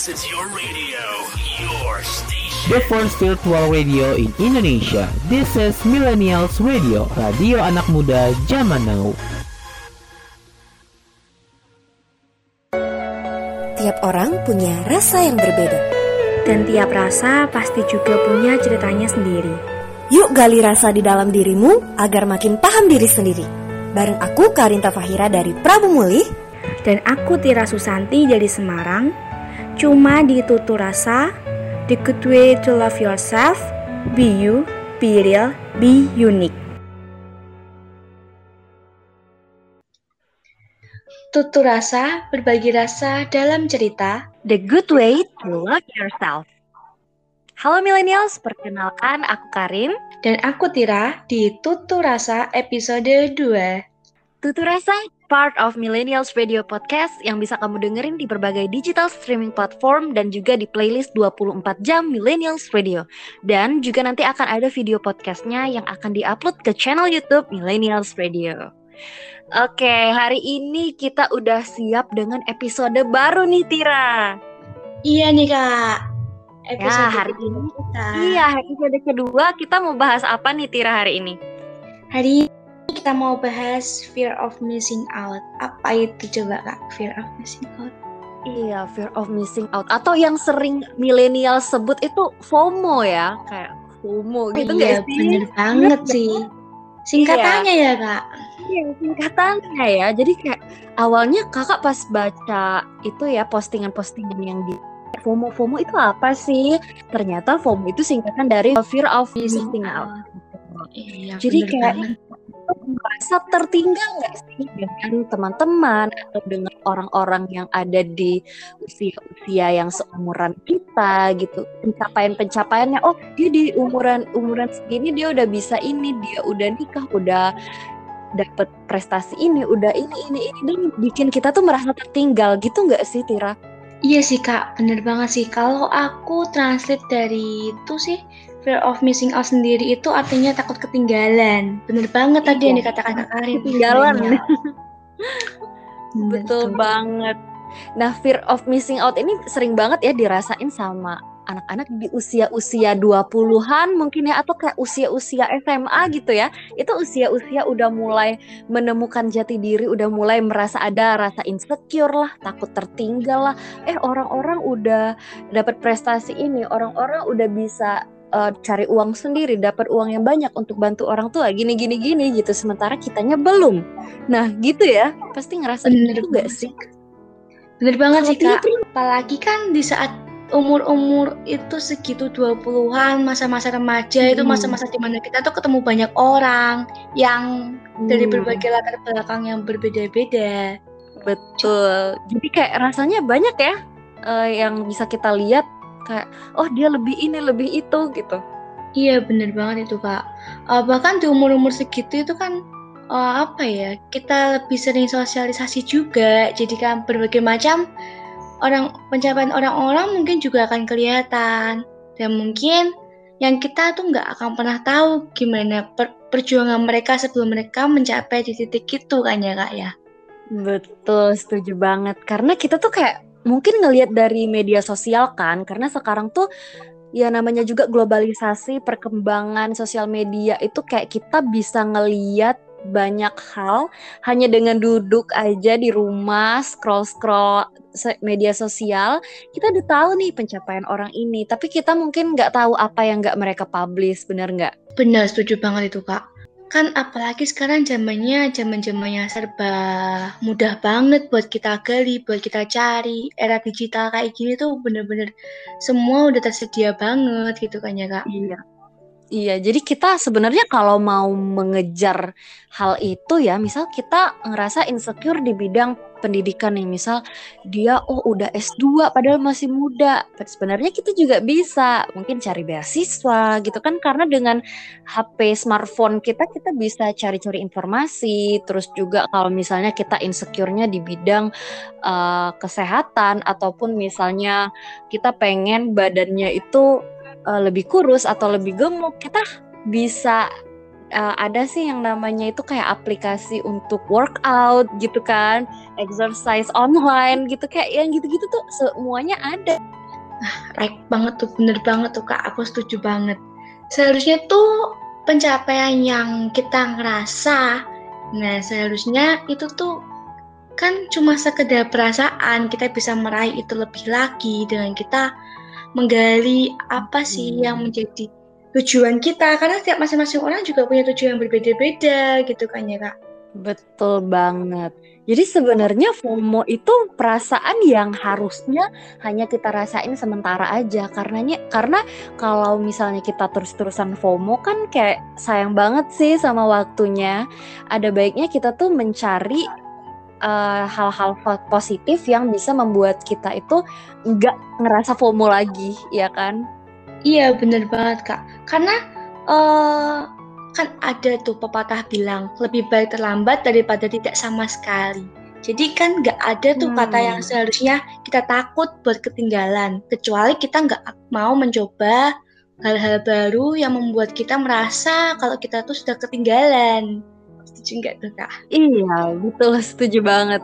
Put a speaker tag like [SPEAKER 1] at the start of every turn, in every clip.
[SPEAKER 1] This is your radio, your station.
[SPEAKER 2] The first virtual radio in Indonesia. This is Millennials Radio, radio anak muda zaman now.
[SPEAKER 3] Tiap orang punya rasa yang berbeda.
[SPEAKER 4] Dan tiap rasa pasti juga punya ceritanya sendiri.
[SPEAKER 3] Yuk gali rasa di dalam dirimu agar makin paham diri sendiri. Bareng aku Karinta Fahira dari Prabu Muli
[SPEAKER 4] Dan aku Tira Susanti dari Semarang. Cuma di Tutur Rasa, the good way to love yourself, be you, be real, be unique.
[SPEAKER 5] Tutur rasa, berbagi rasa dalam cerita.
[SPEAKER 6] The good way to love yourself. Halo millennials, perkenalkan aku Karin.
[SPEAKER 5] Dan aku Tira di Tutur Rasa episode 2.
[SPEAKER 6] Tutur Rasa, part of Millennials Radio Podcast yang bisa kamu dengerin di berbagai digital streaming platform dan juga di playlist 24 jam Millennials Radio. Dan juga nanti akan ada video podcastnya yang akan diupload ke channel YouTube Millennials Radio. Oke, hari ini kita udah siap dengan episode baru nih Tira.
[SPEAKER 5] Iya nih kak. Episode
[SPEAKER 6] ya, hari ini.
[SPEAKER 5] kita.
[SPEAKER 6] Iya, episode kedua kita mau bahas apa nih Tira hari ini?
[SPEAKER 5] Hari ini kita mau bahas fear of missing out. Apa itu coba kak? Fear of missing out.
[SPEAKER 6] Iya, fear of missing out atau yang sering milenial sebut itu FOMO ya, kayak FOMO gitu
[SPEAKER 5] iya,
[SPEAKER 6] nggak sih?
[SPEAKER 5] bener banget
[SPEAKER 6] Bener
[SPEAKER 5] sih. Singkatannya ya kak.
[SPEAKER 6] Iya, singkatannya ya. Jadi kayak awalnya kakak pas baca itu ya postingan-postingan yang di FOMO FOMO itu apa sih? Ternyata FOMO itu singkatan dari fear of missing out.
[SPEAKER 5] Iya,
[SPEAKER 6] Jadi kayak
[SPEAKER 5] banget.
[SPEAKER 6] Merasa tertinggal nggak sih dengan teman-teman atau dengan orang-orang yang ada di usia-usia yang seumuran kita gitu pencapaian-pencapaiannya oh dia di umuran umuran segini dia udah bisa ini dia udah nikah udah dapat prestasi ini udah ini ini ini dan bikin kita tuh merasa tertinggal gitu nggak sih Tira?
[SPEAKER 5] Iya sih kak, bener banget sih. Kalau aku translate dari itu sih, fear of missing out sendiri itu artinya takut ketinggalan. Bener banget tadi yang
[SPEAKER 6] Iya,
[SPEAKER 5] dikatakan kak Karin.
[SPEAKER 6] ketinggalan. Betul banget. Nah, fear of missing out ini sering banget ya dirasain sama anak-anak di usia-usia 20-an mungkin ya atau kayak usia-usia SMA gitu ya. Itu usia-usia udah mulai menemukan jati diri, udah mulai merasa ada rasa insecure lah, takut tertinggal lah. Eh, orang-orang udah dapat prestasi ini, orang-orang udah bisa eh, cari uang sendiri, dapat uang yang banyak untuk bantu orang tua, gini gini gini gitu. Sementara kitanya belum. Nah, gitu ya. Pasti ngerasa
[SPEAKER 5] Bener
[SPEAKER 6] gitu gak sih?
[SPEAKER 5] Bener banget sih kak. Apalagi kan di saat umur-umur itu segitu 20-an, masa-masa remaja itu
[SPEAKER 6] Hmm.
[SPEAKER 5] masa-masa di mana kita tuh ketemu banyak orang yang dari
[SPEAKER 6] Hmm.
[SPEAKER 5] berbagai latar belakang yang berbeda-beda.
[SPEAKER 6] Betul. Jadi kayak rasanya banyak ya eh, yang bisa kita lihat kayak oh dia lebih ini lebih itu gitu.
[SPEAKER 5] Iya bener banget itu kak. Eh, bahkan di umur-umur segitu itu kan eh, apa ya kita lebih sering sosialisasi juga. Jadi kan berbagai macam orang pencapaian orang-orang mungkin juga akan kelihatan dan mungkin yang kita tuh nggak akan pernah tahu gimana per- perjuangan mereka sebelum mereka mencapai di titik itu kan ya kak ya.
[SPEAKER 6] Betul, setuju banget. Karena kita tuh kayak mungkin ngelihat dari media sosial kan, karena sekarang tuh ya namanya juga globalisasi, perkembangan sosial media itu kayak kita bisa ngeliat banyak hal hanya dengan duduk aja di rumah scroll-scroll se- media sosial kita udah tahu nih pencapaian orang ini tapi kita mungkin nggak tahu apa yang nggak mereka publish bener nggak
[SPEAKER 5] Benar, setuju banget itu kak. Kan apalagi sekarang zamannya zaman zamannya serba mudah banget buat kita gali, buat kita cari. Era digital kayak gini tuh bener-bener semua udah tersedia banget gitu kan ya kak.
[SPEAKER 6] Iya. Iya, jadi kita sebenarnya kalau mau mengejar hal itu ya, misal kita ngerasa insecure di bidang pendidikan nih, misal dia oh udah S2 padahal masih muda. Sebenarnya kita juga bisa mungkin cari beasiswa gitu kan karena dengan HP smartphone kita kita bisa cari-cari informasi, terus juga kalau misalnya kita insecure-nya di bidang eh, kesehatan ataupun misalnya kita pengen badannya itu uh, lebih kurus atau lebih gemuk, kita bisa uh, ada sih yang namanya itu kayak aplikasi untuk workout gitu kan, exercise online gitu kayak yang gitu-gitu tuh semuanya ada.
[SPEAKER 5] Right banget tuh, bener banget tuh kak, aku setuju banget. Seharusnya tuh pencapaian yang kita ngerasa, nah seharusnya itu tuh kan cuma sekedar perasaan, kita bisa meraih itu lebih lagi dengan kita menggali apa sih yang menjadi tujuan kita. Karena setiap masing-masing orang juga punya tujuan yang berbeda-beda gitu kan ya kak?
[SPEAKER 6] Betul banget. Jadi sebenarnya FOMO itu perasaan yang harusnya hanya kita rasain sementara aja. Karenanya karena kalau misalnya kita terus-terusan FOMO kan kayak sayang banget sih sama waktunya. Ada baiknya kita tuh mencari eh, hal-hal uh, positif yang bisa membuat kita itu nggak ngerasa FOMO lagi ya kan
[SPEAKER 5] Iya bener banget kak. Karena uh, kan ada tuh pepatah bilang lebih baik terlambat daripada tidak sama sekali. Jadi kan nggak ada tuh hmm. kata yang seharusnya kita takut buat ketinggalan. Kecuali kita nggak mau mencoba hal-hal baru yang membuat kita merasa kalau kita tuh sudah ketinggalan. Setuju nggak tuh kak?
[SPEAKER 6] Iya betul setuju banget.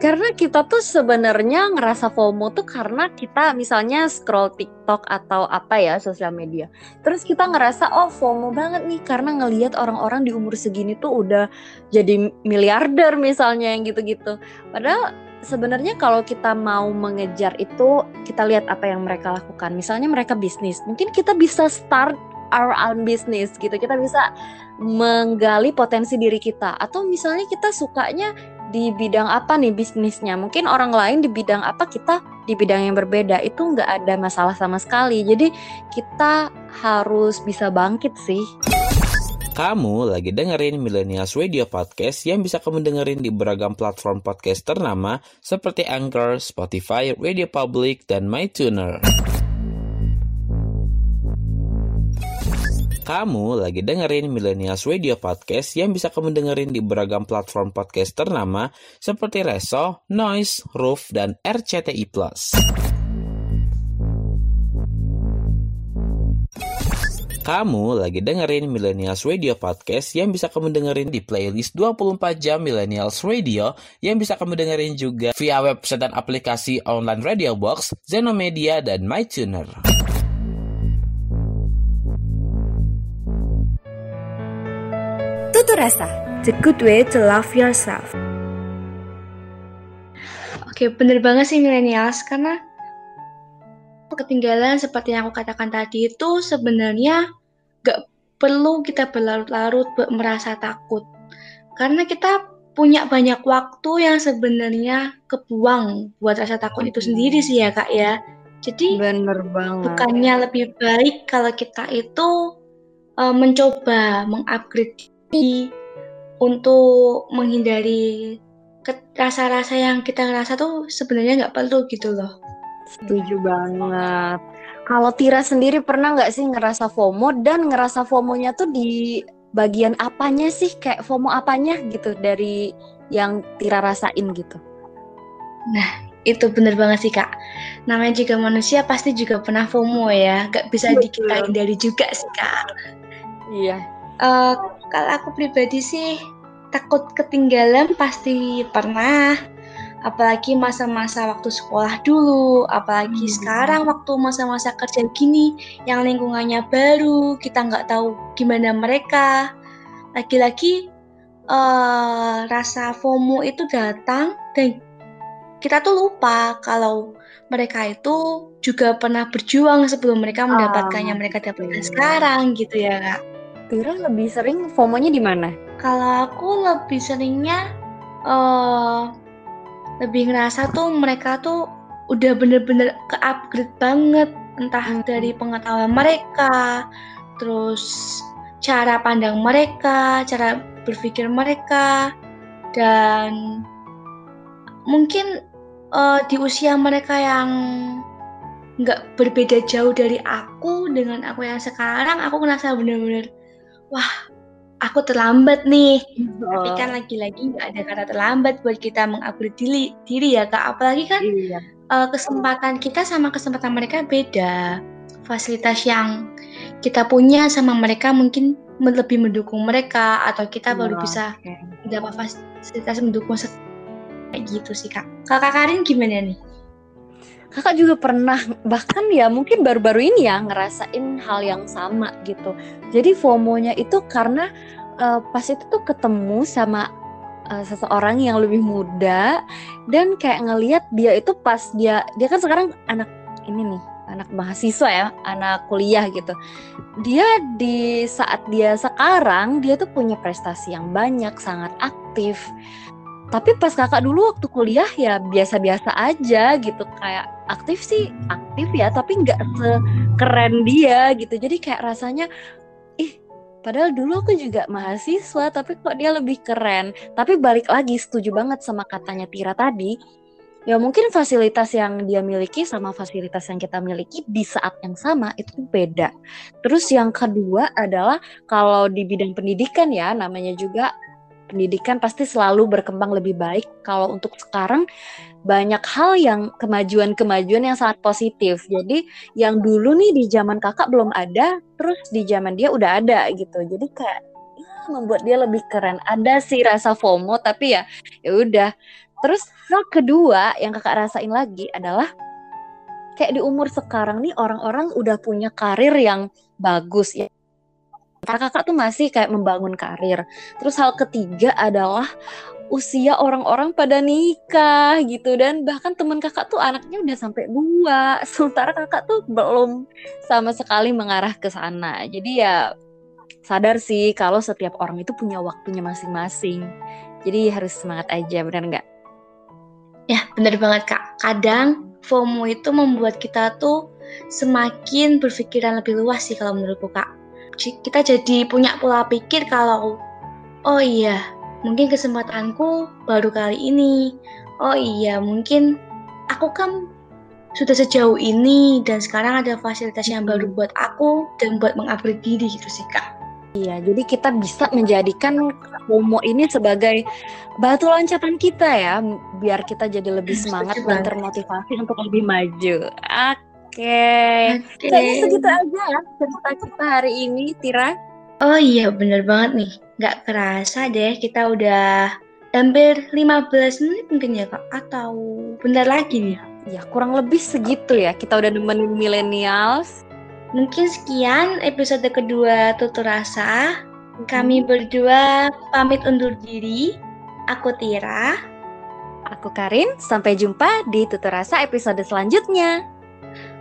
[SPEAKER 6] Karena kita tuh sebenarnya ngerasa FOMO tuh karena kita misalnya scroll TikTok atau apa ya sosial media. Terus kita ngerasa oh FOMO banget nih karena ngelihat orang-orang di umur segini tuh udah jadi miliarder misalnya yang gitu-gitu. Padahal sebenarnya kalau kita mau mengejar itu kita lihat apa yang mereka lakukan. Misalnya mereka bisnis, mungkin kita bisa start our own business gitu. Kita bisa menggali potensi diri kita. Atau misalnya kita sukanya di bidang apa nih bisnisnya? Mungkin orang lain di bidang apa kita di bidang yang berbeda. Itu nggak ada masalah sama sekali. Jadi kita harus bisa bangkit sih.
[SPEAKER 2] Kamu lagi dengerin Millennials Radio Podcast yang bisa kamu dengerin di beragam platform podcast ternama seperti Anchor, Spotify, Radio Public, dan MyTuner. Kamu lagi dengerin Millennials Radio Podcast yang bisa kamu dengerin di beragam platform podcast ternama seperti Reso, Noise, Roof, dan RCTI+. Kamu lagi dengerin Millennials Radio Podcast yang bisa kamu dengerin di playlist 24 jam Millennials Radio yang bisa kamu dengerin juga via website dan aplikasi online Radio Box, Zenomedia, dan MyTuner.
[SPEAKER 3] Tutur rasa.
[SPEAKER 4] The good way to love yourself.
[SPEAKER 5] Oke, bener banget sih millennials karena ketinggalan seperti yang aku katakan tadi itu sebenarnya gak perlu kita berlarut-larut merasa takut karena kita punya banyak waktu yang sebenarnya kebuang buat rasa takut itu sendiri sih ya kak ya jadi
[SPEAKER 6] bener banget
[SPEAKER 5] bukannya lebih baik kalau kita itu uh, mencoba mengupgrade untuk menghindari rasa-rasa yang kita ngerasa tuh sebenarnya nggak perlu gitu loh.
[SPEAKER 6] Setuju banget. Kalau Tira sendiri pernah nggak sih ngerasa FOMO dan ngerasa FOMO-nya tuh di bagian apanya sih kayak FOMO apanya gitu dari yang Tira rasain gitu?
[SPEAKER 5] Nah itu bener banget sih kak. Namanya juga manusia pasti juga pernah FOMO ya, nggak bisa di kita hindari juga sih kak.
[SPEAKER 6] Iya.
[SPEAKER 5] Uh, kalau aku pribadi sih takut ketinggalan pasti pernah. Apalagi masa-masa waktu sekolah dulu, apalagi hmm. sekarang waktu masa-masa kerja gini, yang lingkungannya baru, kita nggak tahu gimana mereka. Lagi-lagi uh, rasa FOMO itu datang dan kita tuh lupa kalau mereka itu juga pernah berjuang sebelum mereka mendapatkannya ah, mereka dapatkan sekarang gitu ya kak.
[SPEAKER 6] Tira lebih sering FOMO-nya di mana?
[SPEAKER 5] Kalau aku lebih seringnya uh, lebih ngerasa tuh mereka tuh udah bener-bener ke-upgrade banget entah hmm. dari pengetahuan mereka, terus cara pandang mereka, cara berpikir mereka, dan mungkin uh, di usia mereka yang nggak berbeda jauh dari aku dengan aku yang sekarang, aku ngerasa bener-bener wah aku terlambat nih. Oh. Tapi kan lagi-lagi nggak ada kata terlambat buat kita mengupgrade diri, diri ya kak. Apalagi kan iya. uh, kesempatan kita sama kesempatan mereka beda. Fasilitas yang kita punya sama mereka mungkin lebih mendukung mereka atau kita baru
[SPEAKER 6] Wah,
[SPEAKER 5] bisa
[SPEAKER 6] oke.
[SPEAKER 5] dapat fasilitas mendukung kayak gitu sih kak. Kakak Karin gimana nih?
[SPEAKER 6] Kakak juga pernah bahkan ya mungkin baru-baru ini ya ngerasain hal yang sama gitu. Jadi FOMO-nya itu karena eh, pas itu tuh ketemu sama eh, seseorang yang lebih muda dan kayak ngelihat dia itu pas dia dia kan sekarang anak ini nih anak mahasiswa ya anak kuliah gitu. Dia di saat dia sekarang dia tuh punya prestasi yang banyak sangat aktif tapi pas kakak dulu waktu kuliah ya biasa-biasa aja gitu kayak aktif sih aktif ya tapi nggak sekeren dia gitu. Jadi kayak rasanya ih padahal dulu aku juga mahasiswa tapi kok dia lebih keren. Tapi balik lagi setuju banget sama katanya Tira tadi. Ya mungkin fasilitas yang dia miliki sama fasilitas yang kita miliki di saat yang sama itu beda. Terus yang kedua adalah kalau di bidang pendidikan ya namanya juga pendidikan pasti selalu berkembang lebih baik. Kalau untuk sekarang banyak hal yang kemajuan-kemajuan yang sangat positif. Jadi yang dulu nih di zaman kakak belum ada, terus di zaman dia udah ada gitu. Jadi kayak ya, membuat dia lebih keren. Ada sih rasa FOMO tapi ya ya udah. Terus hal kedua yang kakak rasain lagi adalah kayak di umur sekarang nih orang-orang udah punya karir yang bagus ya. Karena kakak tuh masih kayak membangun karir. Terus hal ketiga adalah usia orang-orang pada nikah gitu dan bahkan teman kakak tuh anaknya udah sampai dua sementara kakak tuh belum sama sekali mengarah ke sana jadi ya sadar sih kalau setiap orang itu punya waktunya masing-masing jadi harus semangat aja benar nggak
[SPEAKER 5] Ya bener banget kak. Kadang FOMO itu membuat kita tuh semakin berpikiran lebih luas sih kalau menurutku kak. Kita jadi punya pola pikir kalau oh iya mungkin kesempatanku baru kali ini. Oh iya mungkin aku kan sudah sejauh ini dan sekarang ada fasilitas yang baru buat aku dan buat mengupgrade diri gitu sih kak.
[SPEAKER 6] Iya, jadi kita bisa menjadikan FOMO ini sebagai batu loncatan kita ya, biar kita jadi lebih
[SPEAKER 5] Setuju
[SPEAKER 6] semangat dan termotivasi untuk lebih maju. Oke,
[SPEAKER 5] Oke.
[SPEAKER 6] kayaknya segitu aja ya cerita kita hari ini, Tira.
[SPEAKER 5] Oh iya bener banget nih. Nggak kerasa deh kita udah hampir 15 menit mungkin ya kak. Atau bentar lagi nih.
[SPEAKER 6] Ya, kurang lebih segitu ya. Kita udah nemenin millennials.
[SPEAKER 5] Mungkin sekian episode kedua Tutur Rasa. Kami berdua pamit undur diri. Aku Tira.
[SPEAKER 6] Aku Karin, sampai jumpa di Tutur Rasa episode selanjutnya.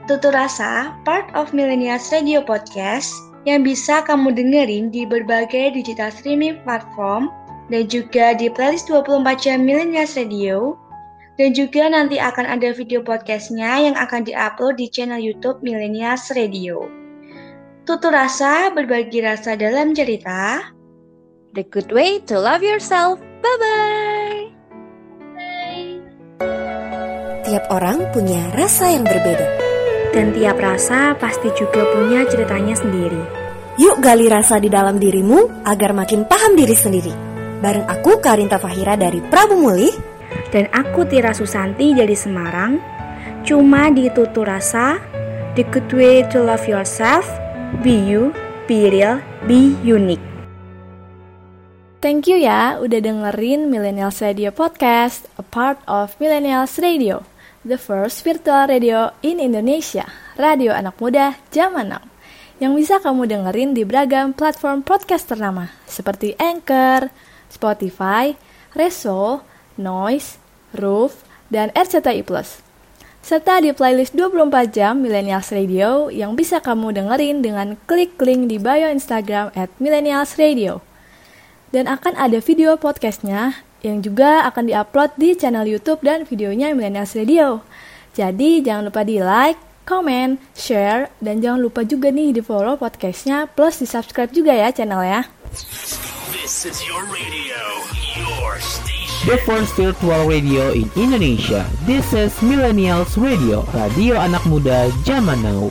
[SPEAKER 5] Tutur Rasa, part of Millennials Radio Podcast yang bisa kamu dengerin di berbagai digital streaming platform dan juga di playlist 24 jam Millennials Radio dan juga nanti akan ada video podcastnya yang akan diupload di channel YouTube Millennials Radio. Tutur rasa berbagi rasa dalam cerita.
[SPEAKER 6] The good way to love yourself. Bye-bye.
[SPEAKER 3] Tiap orang punya rasa yang berbeda.
[SPEAKER 4] Dan tiap rasa pasti juga punya ceritanya sendiri.
[SPEAKER 3] Yuk gali rasa di dalam dirimu agar makin paham diri sendiri. Bareng aku Karinta Fahira dari Prabu Mulih.
[SPEAKER 4] Dan aku Tira Susanti dari Semarang. Cuma di Tutur Rasa, the good way to love yourself, be you, be real, be unique.
[SPEAKER 7] Thank you ya udah dengerin Millennials Radio Podcast, a part of Millennials Radio, the first virtual radio in Indonesia, radio anak muda zaman now, yang bisa kamu dengerin di beragam platform podcast ternama, seperti Anchor, Spotify, Reso, Noise, Roof, dan RCTI+. Serta di playlist 24 jam Millennials Radio yang bisa kamu dengerin dengan klik link di bio Instagram at Millennials Radio. Dan akan ada video podcastnya yang juga akan diupload di channel YouTube dan videonya Millennials Radio. Jadi jangan lupa di like, comment, share, dan jangan lupa juga nih di follow podcastnya plus di subscribe juga ya channelnya.
[SPEAKER 1] This is your radio, your station.
[SPEAKER 2] The first virtual radio in Indonesia. This is Millennials Radio, radio anak muda zaman now.